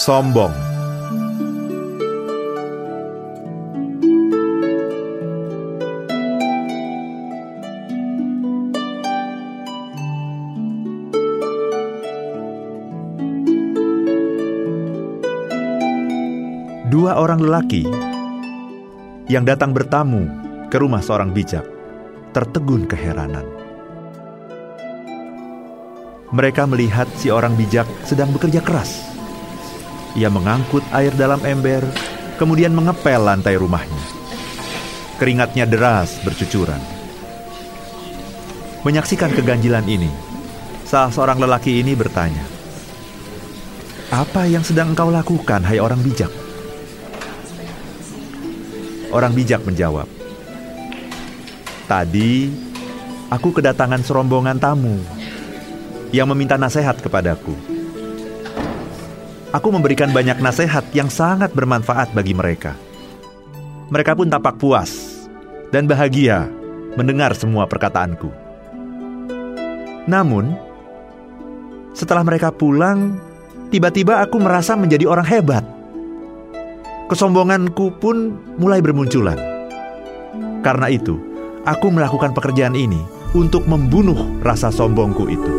Sombong Dua orang lelaki yang datang bertamu ke rumah seorang bijak tertegun keheranan. Mereka melihat si orang bijak sedang bekerja keras. Ia mengangkut air dalam ember, kemudian mengepel lantai rumahnya. Keringatnya deras bercucuran. Menyaksikan keganjilan ini, salah seorang lelaki ini bertanya, "Apa yang sedang engkau lakukan, hai orang bijak?" Orang bijak menjawab, "Tadi aku kedatangan serombongan tamu yang meminta nasihat kepadaku. Aku memberikan banyak nasihat yang sangat bermanfaat bagi mereka. Mereka pun tampak puas dan bahagia mendengar semua perkataanku. Namun, setelah mereka pulang, tiba-tiba aku merasa menjadi orang hebat." kesombonganku pun mulai bermunculan. Karena itu, aku melakukan pekerjaan ini untuk membunuh rasa sombongku itu.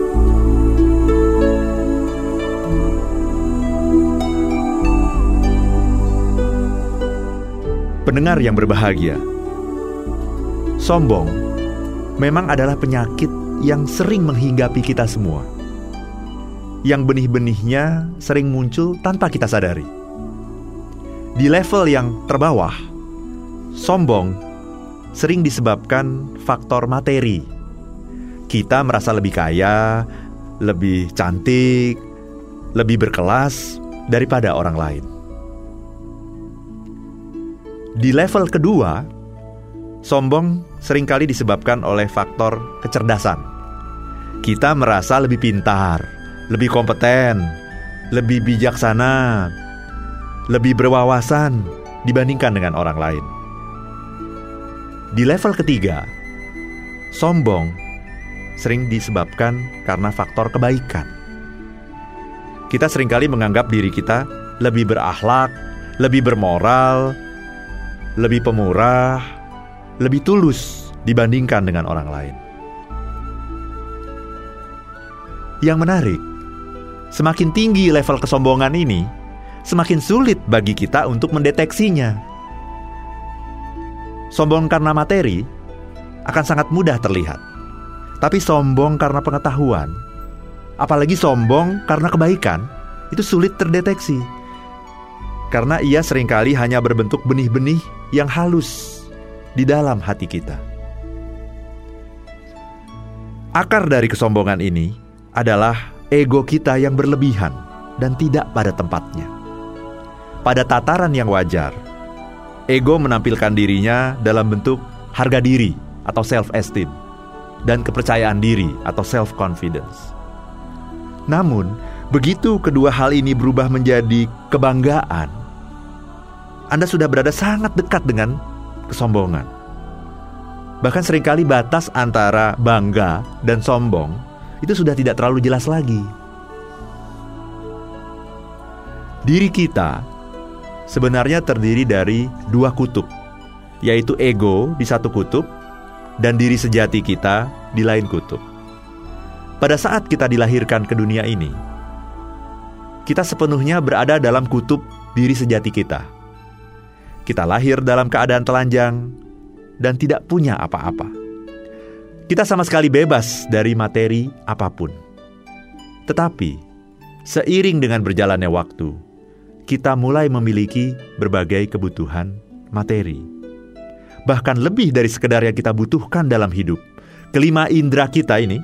Pendengar yang berbahagia, sombong memang adalah penyakit yang sering menghinggapi kita semua. Yang benih-benihnya sering muncul tanpa kita sadari di level yang terbawah, sombong sering disebabkan faktor materi. Kita merasa lebih kaya, lebih cantik, lebih berkelas daripada orang lain. Di level kedua, sombong sering kali disebabkan oleh faktor kecerdasan. Kita merasa lebih pintar, lebih kompeten, lebih bijaksana, lebih berwawasan dibandingkan dengan orang lain. Di level ketiga, sombong sering disebabkan karena faktor kebaikan. Kita sering kali menganggap diri kita lebih berakhlak, lebih bermoral, lebih pemurah, lebih tulus dibandingkan dengan orang lain. Yang menarik, semakin tinggi level kesombongan ini, semakin sulit bagi kita untuk mendeteksinya. Sombong karena materi akan sangat mudah terlihat, tapi sombong karena pengetahuan, apalagi sombong karena kebaikan, itu sulit terdeteksi. Karena ia sering kali hanya berbentuk benih-benih yang halus di dalam hati kita. Akar dari kesombongan ini adalah ego kita yang berlebihan dan tidak pada tempatnya pada tataran yang wajar. Ego menampilkan dirinya dalam bentuk harga diri atau self-esteem dan kepercayaan diri atau self-confidence. Namun, begitu kedua hal ini berubah menjadi kebanggaan, Anda sudah berada sangat dekat dengan kesombongan. Bahkan sering kali batas antara bangga dan sombong itu sudah tidak terlalu jelas lagi. Diri kita sebenarnya terdiri dari dua kutub, yaitu ego di satu kutub dan diri sejati kita di lain kutub. Pada saat kita dilahirkan ke dunia ini, kita sepenuhnya berada dalam kutub diri sejati kita. Kita lahir dalam keadaan telanjang dan tidak punya apa-apa. Kita sama sekali bebas dari materi apa pun. Tetapi, seiring dengan berjalannya waktu, kita mulai memiliki berbagai kebutuhan materi. Bahkan lebih dari sekedar yang kita butuhkan dalam hidup. Kelima indera kita ini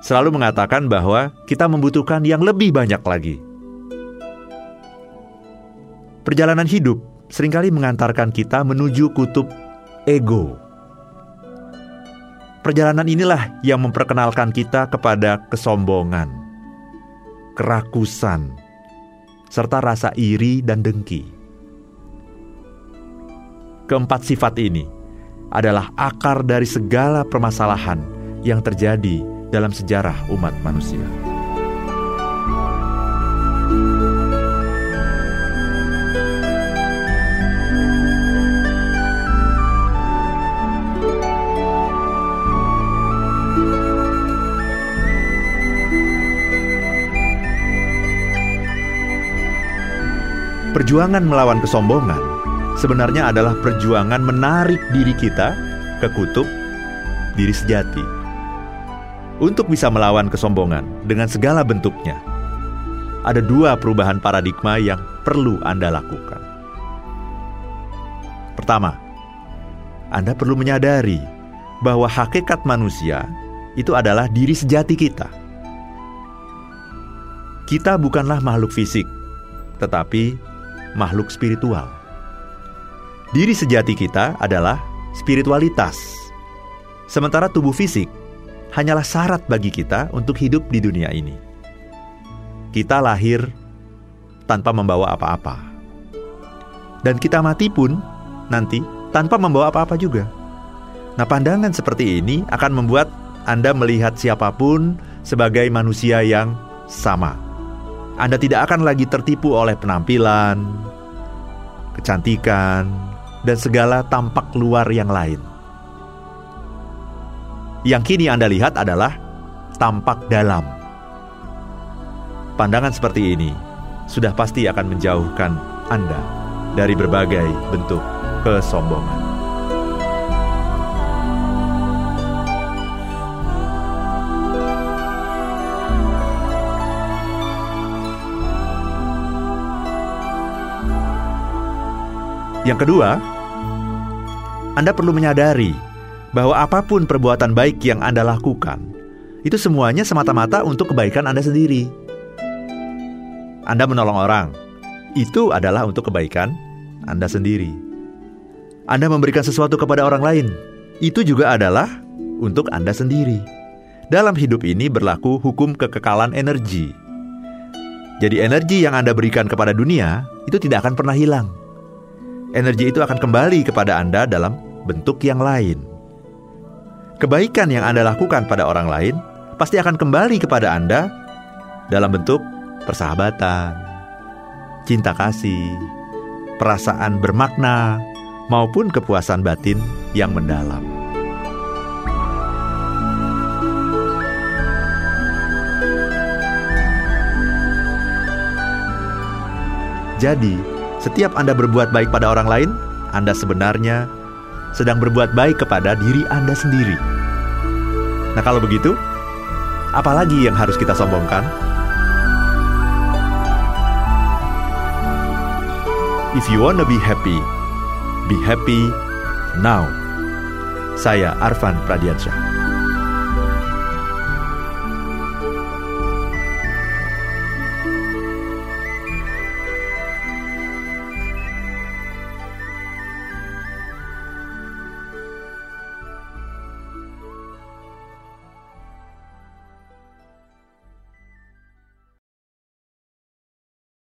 selalu mengatakan bahwa kita membutuhkan yang lebih banyak lagi. Perjalanan hidup sering kali mengantarkan kita menuju kutub ego. Perjalanan inilah yang memperkenalkan kita kepada kesombongan, kerakusan, serta rasa iri dan dengki. Keempat sifat ini adalah akar dari segala permasalahan yang terjadi dalam sejarah umat manusia. Perjuangan melawan kesombongan sebenarnya adalah perjuangan menarik diri kita ke kutub diri sejati. Untuk bisa melawan kesombongan dengan segala bentuknya, ada dua perubahan paradigma yang perlu Anda lakukan. Pertama, Anda perlu menyadari bahwa hakikat manusia itu adalah diri sejati kita. Kita bukanlah makhluk fisik, tetapi makhluk spiritual. Diri sejati kita adalah spiritualitas, sementara tubuh fisik hanyalah syarat bagi kita untuk hidup di dunia ini. Kita lahir tanpa membawa apa-apa, dan kita mati pun nanti tanpa membawa apa-apa juga. Nah, pandangan seperti ini akan membuat Anda melihat siapa pun sebagai manusia yang sama anda tidak akan lagi tertipu oleh penampilan, kecantikan, dan segala tampak luar yang lain. Yang kini Anda lihat adalah tampak dalam. Pandangan seperti ini sudah pasti akan menjauhkan Anda dari berbagai bentuk kesombongan. Yang kedua, Anda perlu menyadari bahwa apa pun perbuatan baik yang Anda lakukan, itu semuanya semata-mata untuk kebaikan Anda sendiri. Anda menolong orang, itu adalah untuk kebaikan Anda sendiri. Anda memberikan sesuatu kepada orang lain, itu juga adalah untuk Anda sendiri. Dalam hidup ini berlaku hukum kekekalan energi. Jadi energi yang Anda berikan kepada dunia itu tidak akan pernah hilang energi itu akan kembali kepada Anda dalam bentuk yang lain. Kebaikan yang Anda lakukan pada orang lain pasti akan kembali kepada Anda dalam bentuk persahabatan, cinta kasih, perasaan bermakna, maupun kepuasan batin yang mendalam. Jadi, setiap Anda berbuat baik pada orang lain, Anda sebenarnya sedang berbuat baik kepada diri Anda sendiri. Nah, kalau begitu, apalagi yang harus kita sombongkan? If you wanna be happy, be happy now. Saya Arvan Pradiansyah.